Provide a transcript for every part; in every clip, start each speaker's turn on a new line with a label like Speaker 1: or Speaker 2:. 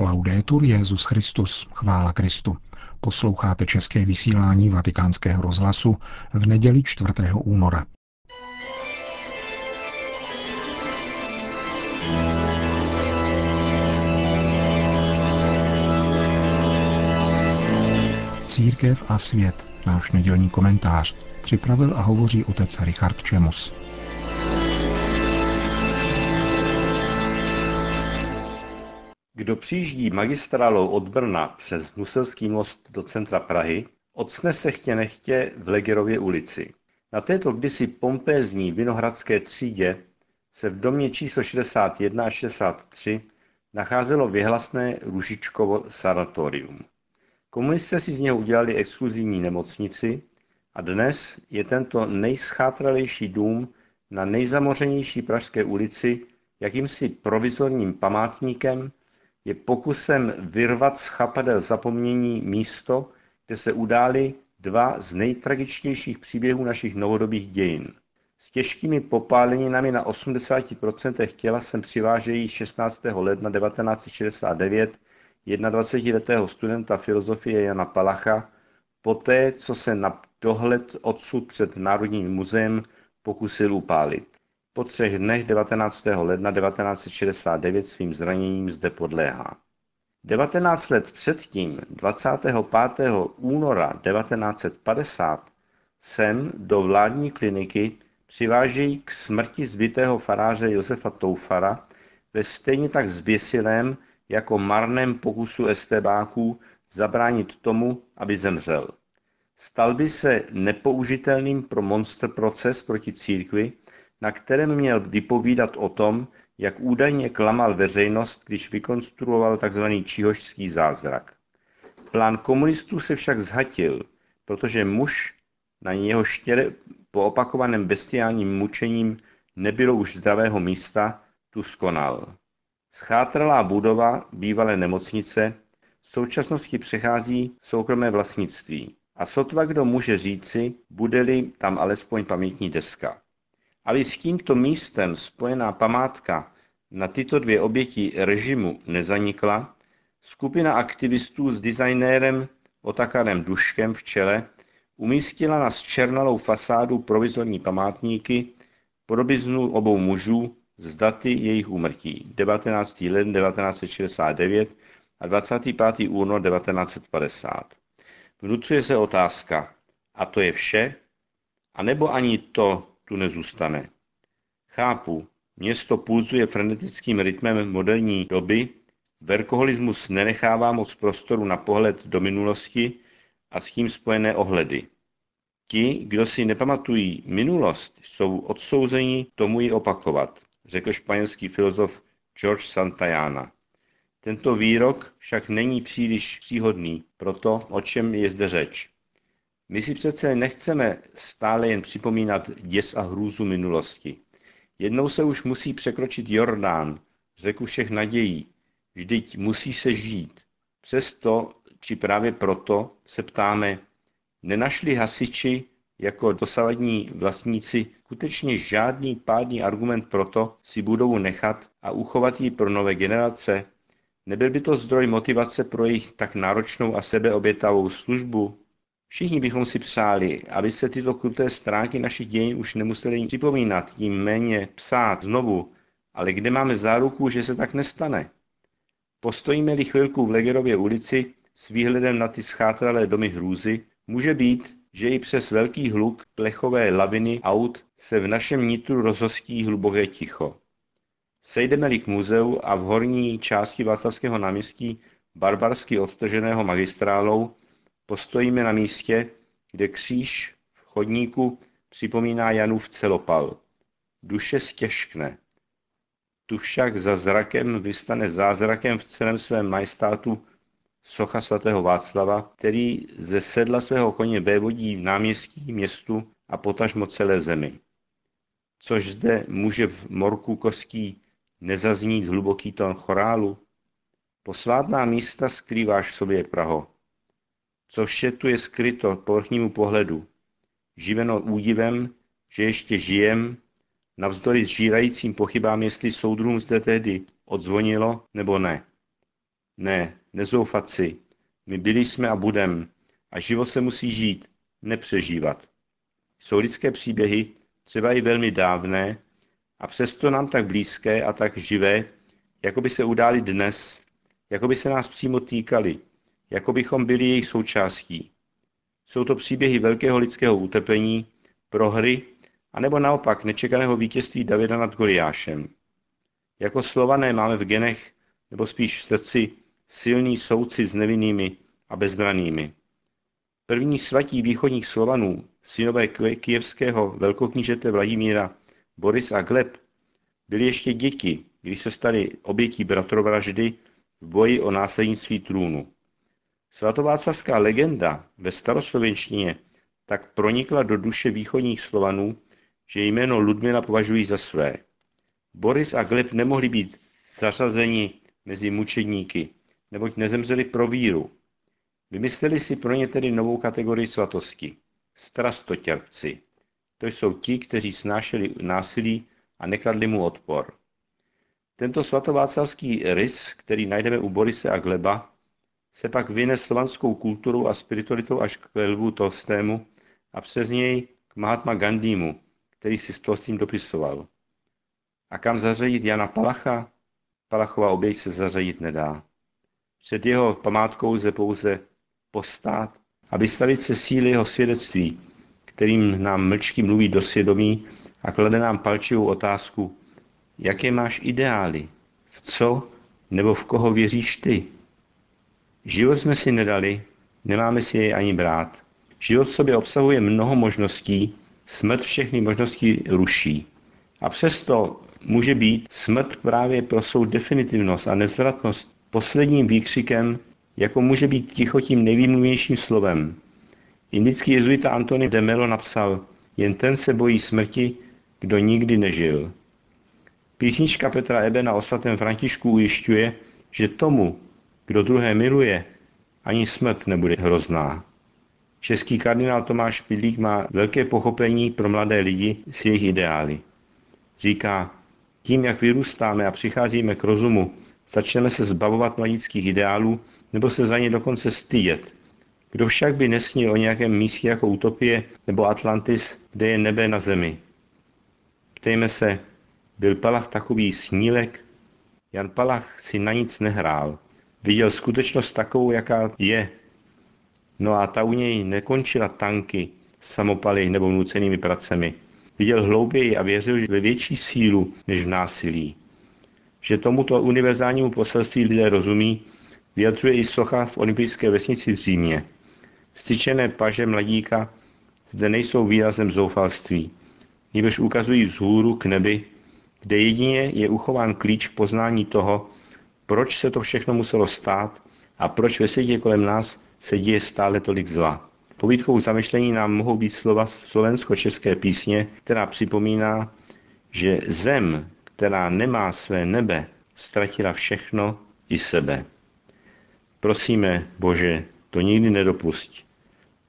Speaker 1: Laudetur Jezus Christus, chvála Kristu. Posloucháte české vysílání Vatikánského rozhlasu v neděli 4. února. Církev a svět, náš nedělní komentář, připravil a hovoří otec Richard Čemus.
Speaker 2: Kdo přijíždí magistrálou od Brna přes Muselský most do centra Prahy, odsne se chtě nechtě v Legerově ulici. Na této kdysi pompézní vinohradské třídě se v domě číslo 61 a 63 nacházelo vyhlasné Ružičkovo sanatorium. Komunisté si z něho udělali exkluzivní nemocnici a dnes je tento nejschátralejší dům na nejzamořenější pražské ulici jakýmsi provizorním památníkem je pokusem vyrvat z chapadel zapomnění místo, kde se udály dva z nejtragičtějších příběhů našich novodobých dějin. S těžkými popáleninami na 80% těla sem přivážejí 16. ledna 1969 21-letého studenta filozofie Jana Palacha, poté, co se na dohled odsud před Národním muzeem pokusil upálit. Po třech dnech 19. ledna 1969 svým zraněním zde podléhá. 19 let předtím, 25. února 1950, sem do vládní kliniky přivážejí k smrti zbytého faráře Josefa Toufara ve stejně tak zběsilém jako marném pokusu estebáků zabránit tomu, aby zemřel. Stal by se nepoužitelným pro monster proces proti církvi, na kterém měl vypovídat o tom, jak údajně klamal veřejnost, když vykonstruoval tzv. čihožský zázrak. Plán komunistů se však zhatil, protože muž, na něho štěle po opakovaném bestiálním mučením nebylo už zdravého místa, tu skonal. Schátralá budova bývalé nemocnice v současnosti přechází soukromé vlastnictví. A sotva kdo může říci, bude-li tam alespoň pamětní deska. Aby s tímto místem spojená památka na tyto dvě oběti režimu nezanikla, skupina aktivistů s designérem Otakarem Duškem v čele umístila na zčernalou fasádu provizorní památníky podobiznu obou mužů z daty jejich úmrtí 19. ledn 1969 a 25. únor 1950. Vnucuje se otázka, a to je vše? A nebo ani to tu nezůstane. Chápu, město pulzuje frenetickým rytmem moderní doby, verkoholismus nenechává moc prostoru na pohled do minulosti a s tím spojené ohledy. Ti, kdo si nepamatují minulost, jsou odsouzeni tomu ji opakovat, řekl španělský filozof George Santayana. Tento výrok však není příliš příhodný pro to, o čem je zde řeč. My si přece nechceme stále jen připomínat děs a hrůzu minulosti. Jednou se už musí překročit Jordán, řeku všech nadějí. Vždyť musí se žít. Přesto, či právě proto, se ptáme, nenašli hasiči jako dosavadní vlastníci skutečně žádný pádný argument pro to si budovu nechat a uchovat ji pro nové generace? Nebyl by to zdroj motivace pro jejich tak náročnou a sebeobětavou službu? Všichni bychom si přáli, aby se tyto kruté stránky našich dějin už nemuseli připomínat, tím méně psát znovu, ale kde máme záruku, že se tak nestane? Postojíme-li chvilku v Legerově ulici s výhledem na ty schátralé domy hrůzy, může být, že i přes velký hluk plechové laviny aut se v našem nitru rozhostí hluboké ticho. Sejdeme-li k muzeu a v horní části Václavského náměstí barbarsky odtrženého magistrálou Postojíme na místě, kde kříž v chodníku připomíná Janův celopal. Duše stěžkne. Tu však za zrakem vystane zázrakem v celém svém majestátu socha svatého Václava, který ze sedla svého koně vévodí náměstí, městu a potažmo celé zemi. Což zde může v morku kostí nezaznít hluboký tón chorálu? Posvátná místa skrýváš v sobě, Praho co vše tu je skryto povrchnímu pohledu, živeno údivem, že ještě žijem, navzdory zžírajícím pochybám, jestli soudrům zde tehdy odzvonilo nebo ne. Ne, nezoufat si. My byli jsme a budem. A život se musí žít, nepřežívat. Jsou lidské příběhy, třeba i velmi dávné, a přesto nám tak blízké a tak živé, jako by se udály dnes, jako by se nás přímo týkali, jako bychom byli jejich součástí. Jsou to příběhy velkého lidského utrpení, prohry, anebo naopak nečekaného vítězství Davida nad Goliášem. Jako slované máme v genech, nebo spíš v srdci, silný soucit s nevinnými a bezbranými. První svatí východních Slovanů, synové kijevského velkoknížete Vladimíra, Boris a Gleb, byli ještě děti, když se stali obětí bratrovraždy v boji o následnictví trůnu. Svatováclavská legenda ve staroslovenštině tak pronikla do duše východních Slovanů, že jméno Ludmila považují za své. Boris a Gleb nemohli být zařazeni mezi mučedníky, neboť nezemřeli pro víru. Vymysleli si pro ně tedy novou kategorii svatosti. Strastotěrci. To jsou ti, kteří snášeli násilí a nekladli mu odpor. Tento svatováclavský rys, který najdeme u Borise a Gleba, se pak vyne slovanskou kulturou a spiritualitou až k Lvu Tolstému a přes něj k Mahatma Gandhimu, který si s Tolstým dopisoval. A kam zařadit Jana Palacha? Palachova oběť se zařadit nedá. Před jeho památkou lze pouze postát a vystavit se síly jeho svědectví, kterým nám mlčky mluví do svědomí a klade nám palčivou otázku, jaké máš ideály, v co nebo v koho věříš ty. Život jsme si nedali, nemáme si jej ani brát. Život v sobě obsahuje mnoho možností, smrt všechny možnosti ruší. A přesto může být smrt právě pro svou definitivnost a nezvratnost posledním výkřikem, jako může být ticho tím nejvýmluvnějším slovem. Indický jezuita Antony de Melo napsal, jen ten se bojí smrti, kdo nikdy nežil. Písnička Petra Ebena o svatém Františku ujišťuje, že tomu, kdo druhé miluje, ani smrt nebude hrozná. Český kardinál Tomáš Pidlík má velké pochopení pro mladé lidi s jejich ideály. Říká, tím, jak vyrůstáme a přicházíme k rozumu, začneme se zbavovat mladických ideálů nebo se za ně dokonce stydět. Kdo však by nesnil o nějakém místě jako utopie nebo Atlantis, kde je nebe na zemi? Ptejme se, byl Palach takový snílek? Jan Palach si na nic nehrál. Viděl skutečnost takovou, jaká je. No a ta u něj nekončila tanky, samopaly nebo nucenými pracemi. Viděl hlouběji a věřil ve větší sílu než v násilí. Že tomuto univerzálnímu poselství lidé rozumí, vyjadřuje i socha v olympijské vesnici v Římě. Styčené paže mladíka zde nejsou výrazem zoufalství, nebož ukazují vzhůru k nebi, kde jedině je uchován klíč k poznání toho, proč se to všechno muselo stát a proč ve světě kolem nás se děje stále tolik zla. Povídkou zamyšlení nám mohou být slova slovensko-české písně, která připomíná, že zem, která nemá své nebe, ztratila všechno i sebe. Prosíme, Bože, to nikdy nedopusť.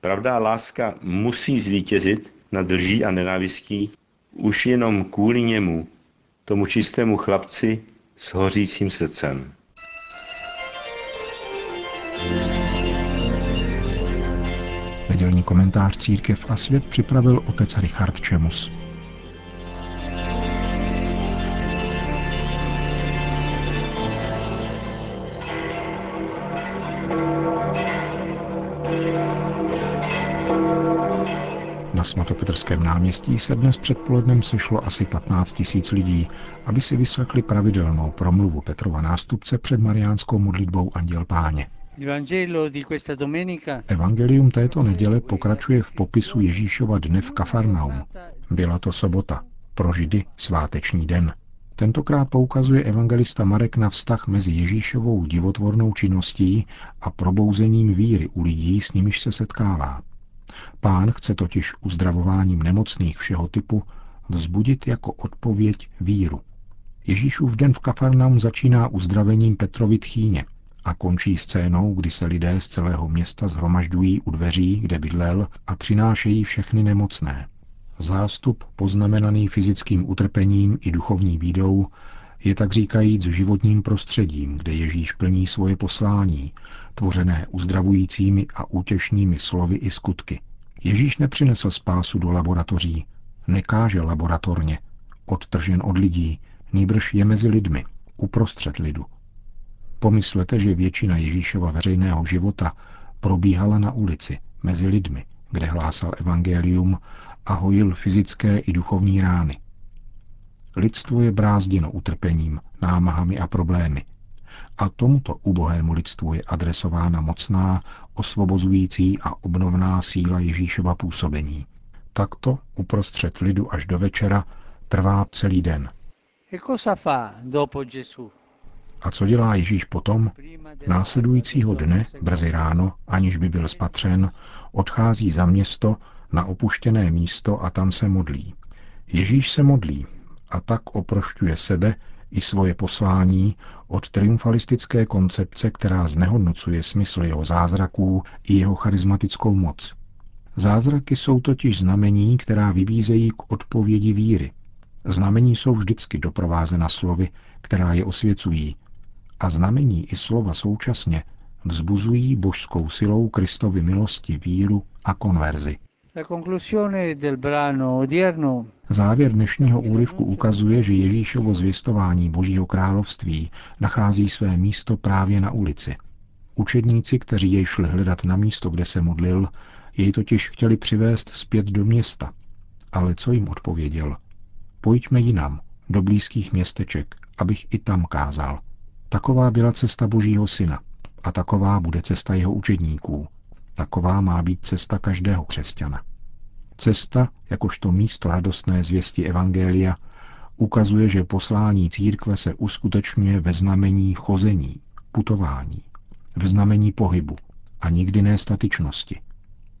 Speaker 2: Pravda a láska musí zvítězit nad lží a nenávistí už jenom kvůli němu, tomu čistému chlapci s hořícím srdcem.
Speaker 1: Nedělní komentář Církev a svět připravil otec Richard Čemus. Svatopetrském náměstí se dnes předpolednem sešlo asi 15 tisíc lidí, aby si vyslechli pravidelnou promluvu Petrova nástupce před mariánskou modlitbou Anděl Páně. Evangelium této neděle pokračuje v popisu Ježíšova dne v Kafarnaum. Byla to sobota, pro Židy sváteční den. Tentokrát poukazuje evangelista Marek na vztah mezi Ježíšovou divotvornou činností a probouzením víry u lidí, s nimiž se setkává. Pán chce totiž uzdravováním nemocných všeho typu vzbudit jako odpověď víru. Ježíšův den v Kafarnaum začíná uzdravením Petrovy tchýně a končí scénou, kdy se lidé z celého města zhromažďují u dveří, kde bydlel a přinášejí všechny nemocné. Zástup, poznamenaný fyzickým utrpením i duchovní bídou, Je tak říkajíc životním prostředím, kde Ježíš plní svoje poslání, tvořené uzdravujícími a útěšnými slovy i skutky. Ježíš nepřinesl spásu do laboratoří, nekáže laboratorně, odtržen od lidí, nýbrž je mezi lidmi, uprostřed lidu. Pomyslete, že většina Ježíšova veřejného života probíhala na ulici, mezi lidmi, kde hlásal evangelium a hojil fyzické i duchovní rány. Lidstvo je brázděno utrpením, námahami a problémy. A tomuto ubohému lidstvu je adresována mocná, osvobozující a obnovná síla Ježíšova působení. Takto uprostřed lidu až do večera trvá celý den.
Speaker 3: E?
Speaker 1: A co dělá Ježíš potom? Následujícího dne, brzy ráno, aniž by byl spatřen, odchází za město na opuštěné místo a tam se modlí. Ježíš se modlí a tak oprošťuje sebe i svoje poslání od triumfalistické koncepce, která znehodnocuje smysl jeho zázraků i jeho charismatickou moc. Zázraky jsou totiž znamení, která vybízejí k odpovědi víry. Znamení jsou vždycky doprovázena slovy, která je osvěcují, a znamení i slova současně vzbuzují božskou silou Kristovy milosti víru a konverzi. Závěr dnešního úryvku ukazuje, že Ježíšovo zvěstování Božího království nachází své místo právě na ulici. Učedníci, kteří jej šli hledat na místo, kde se modlil, jej totiž chtěli přivést zpět do města. Ale co jim odpověděl? Pojďme jinam, do blízkých městeček, abych i tam kázal. Taková byla cesta Božího syna a taková bude cesta jeho učedníků. Taková má být cesta každého křesťana. Cesta, jakožto místo radostné zvěsti Evangelia, ukazuje, že poslání církve se uskutečňuje ve znamení chození, putování, v znamení pohybu a nikdy ne statičnosti.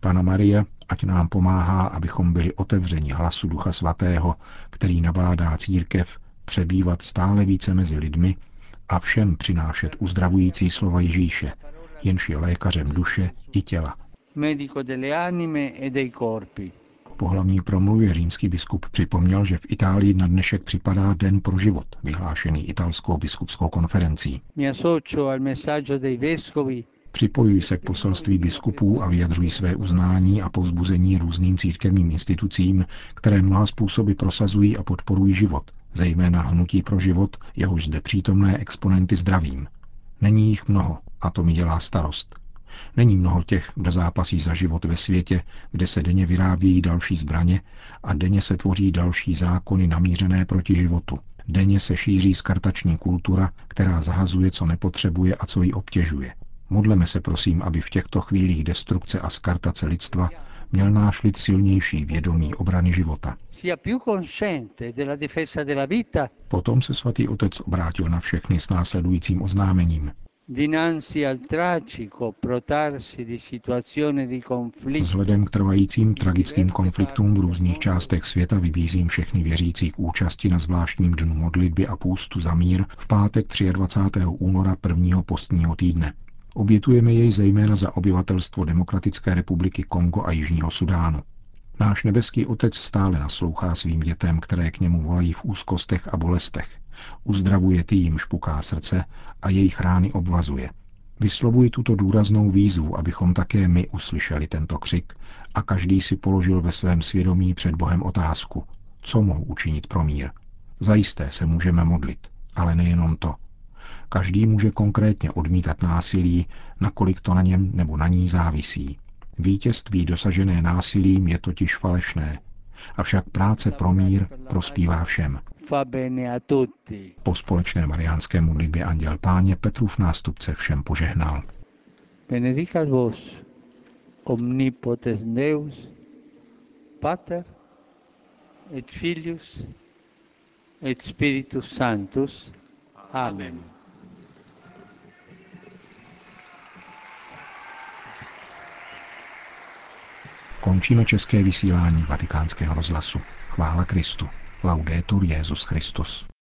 Speaker 1: Pana Maria, ať nám pomáhá, abychom byli otevřeni hlasu Ducha Svatého, který nabádá církev přebývat stále více mezi lidmi a všem přinášet uzdravující slova Ježíše, jenž je lékařem duše i těla. E po hlavní promluvě římský biskup připomněl, že v Itálii na dnešek připadá Den pro život, vyhlášený italskou biskupskou konferencí. Připojují se k poselství biskupů a vyjadřují své uznání a povzbuzení různým církevním institucím, které mnoha způsoby prosazují a podporují život, zejména hnutí pro život, jehož zde přítomné exponenty zdravím. Není jich mnoho a to mi dělá starost. Není mnoho těch, kdo zápasí za život ve světě, kde se denně vyrábějí další zbraně a denně se tvoří další zákony namířené proti životu. Denně se šíří skartační kultura, která zahazuje, co nepotřebuje a co ji obtěžuje. Modleme se prosím, aby v těchto chvílích destrukce a skartace lidstva měl náš lid silnější vědomí obrany života. Potom se svatý otec obrátil na všechny s následujícím oznámením. Vzhledem k trvajícím tragickým konfliktům v různých částech světa vybízím všechny věřící k účasti na zvláštním dnu modlitby a půstu za mír v pátek 23. února prvního postního týdne. Obětujeme jej zejména za obyvatelstvo Demokratické republiky Kongo a Jižního Sudánu. Náš nebeský Otec stále naslouchá svým dětem, které k němu volají v úzkostech a bolestech. Uzdravuje ty, jim špuká srdce a jejich rány obvazuje. Vyslovuji tuto důraznou výzvu, abychom také my uslyšeli tento křik a každý si položil ve svém svědomí před Bohem otázku, co mohu učinit pro mír. Zajisté se můžeme modlit, ale nejenom to – Každý může konkrétně odmítat násilí, nakolik to na něm nebo na ní závisí. Vítězství dosažené násilím je totiž falešné, avšak práce pro mír prospívá všem. Po společné mariánské modlitbě Anděl Páně Petrův nástupce všem požehnal. Benedicat vos, omnipotens Deus, Pater et Filius et Spiritus Sanctus. Amen. Končíme české vysílání vatikánského rozhlasu. Chvála Kristu. Laudetur Jezus Christus.